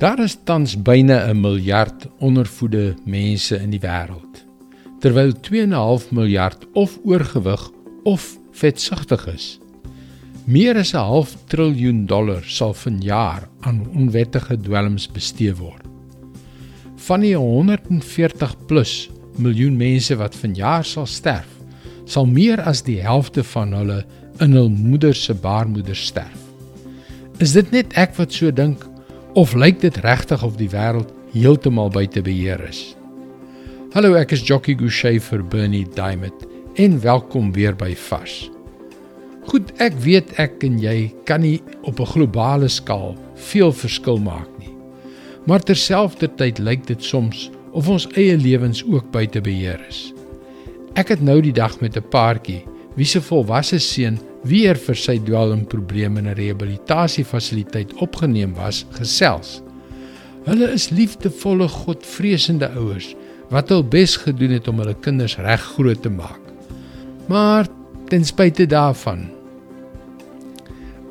Daar is tans byna 'n miljard ondervoede mense in die wêreld, terwyl 2.5 miljard of oorgewig of vetsugtig is. Meer as 'n half triljoen dollar sal vanjaar aan onwettige dwelms bestee word. Van die 140 plus miljoen mense wat vanjaar sal sterf, sal meer as die helfte van hulle in hul moeder se baarmoeder sterf. Is dit net ek wat so dink Of lyk dit regtig of die wêreld heeltemal buite beheer is? Hallo, ek is Jockey Gouchee vir Bernie Diamond en welkom weer by Vars. Goed, ek weet ek en jy kan nie op 'n globale skaal veel verskil maak nie. Maar terselfdertyd lyk dit soms of ons eie lewens ook buite beheer is. Ek het nou die dag met 'n paartjie wie se volwasse seun weer vir sy dwelmprobleme in 'n rehabilitasiefasiliteit opgeneem was, gesels. Hulle is liefdevolle, godvreesende ouers wat hul bes gedoen het om hulle kinders reg groot te maak. Maar ten spyte daarvan,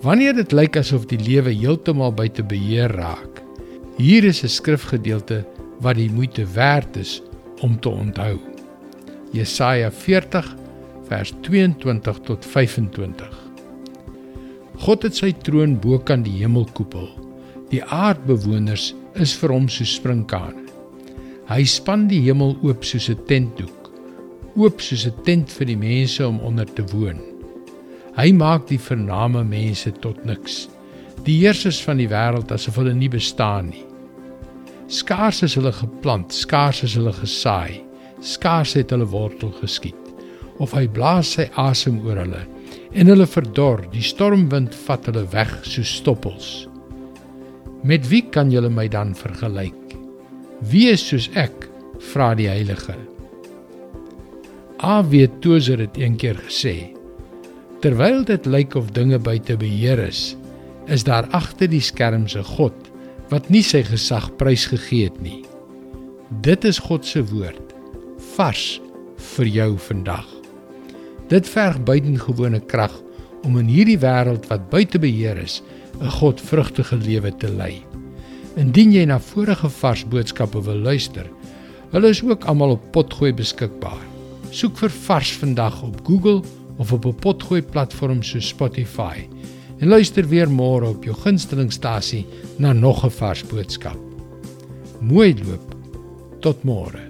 wanneer dit lyk asof die lewe heeltemal buite beheer raak, hier is 'n skrifgedeelte wat die moeite werd is om te onthou. Jesaja 40 vers 22 tot 25. God het sy troon bo kan die hemelkoepel. Die aardbewoners is vir hom so sprinkane. Hy span die hemel oop soos 'n tentdoek, oop soos 'n tent vir die mense om onder te woon. Hy maak die vername mense tot niks. Die heersers van die wêreld asof hulle nie bestaan nie. Skaars is hulle geplant, skaars is hulle gesaai, skaars het hulle wortel geskiet of hy blaas sy asem oor hulle en hulle verdor die stormwind vat hulle weg so stoppels. Met wie kan julle my dan vergelyk? Wie is soos ek? Vra die heilige. Awe Tozer het eendag gesê terwyl dit lyk of dinge buite beheer is is daar agter die skerms 'n God wat nie sy gesag prysgegee het nie. Dit is God se woord vars vir jou vandag Dit verg buitengewone krag om in hierdie wêreld wat buite beheer is, 'n godvrugtige lewe te lei. Indien jy na vorige vars boodskappe wil luister, hulle is ook almal op Potgooi beskikbaar. Soek vir Vars vandag op Google of op 'n Potgooi platform so Spotify en luister weer môre op jou gunstelingstasie na nog 'n vars boodskap. Mooi loop. Tot môre.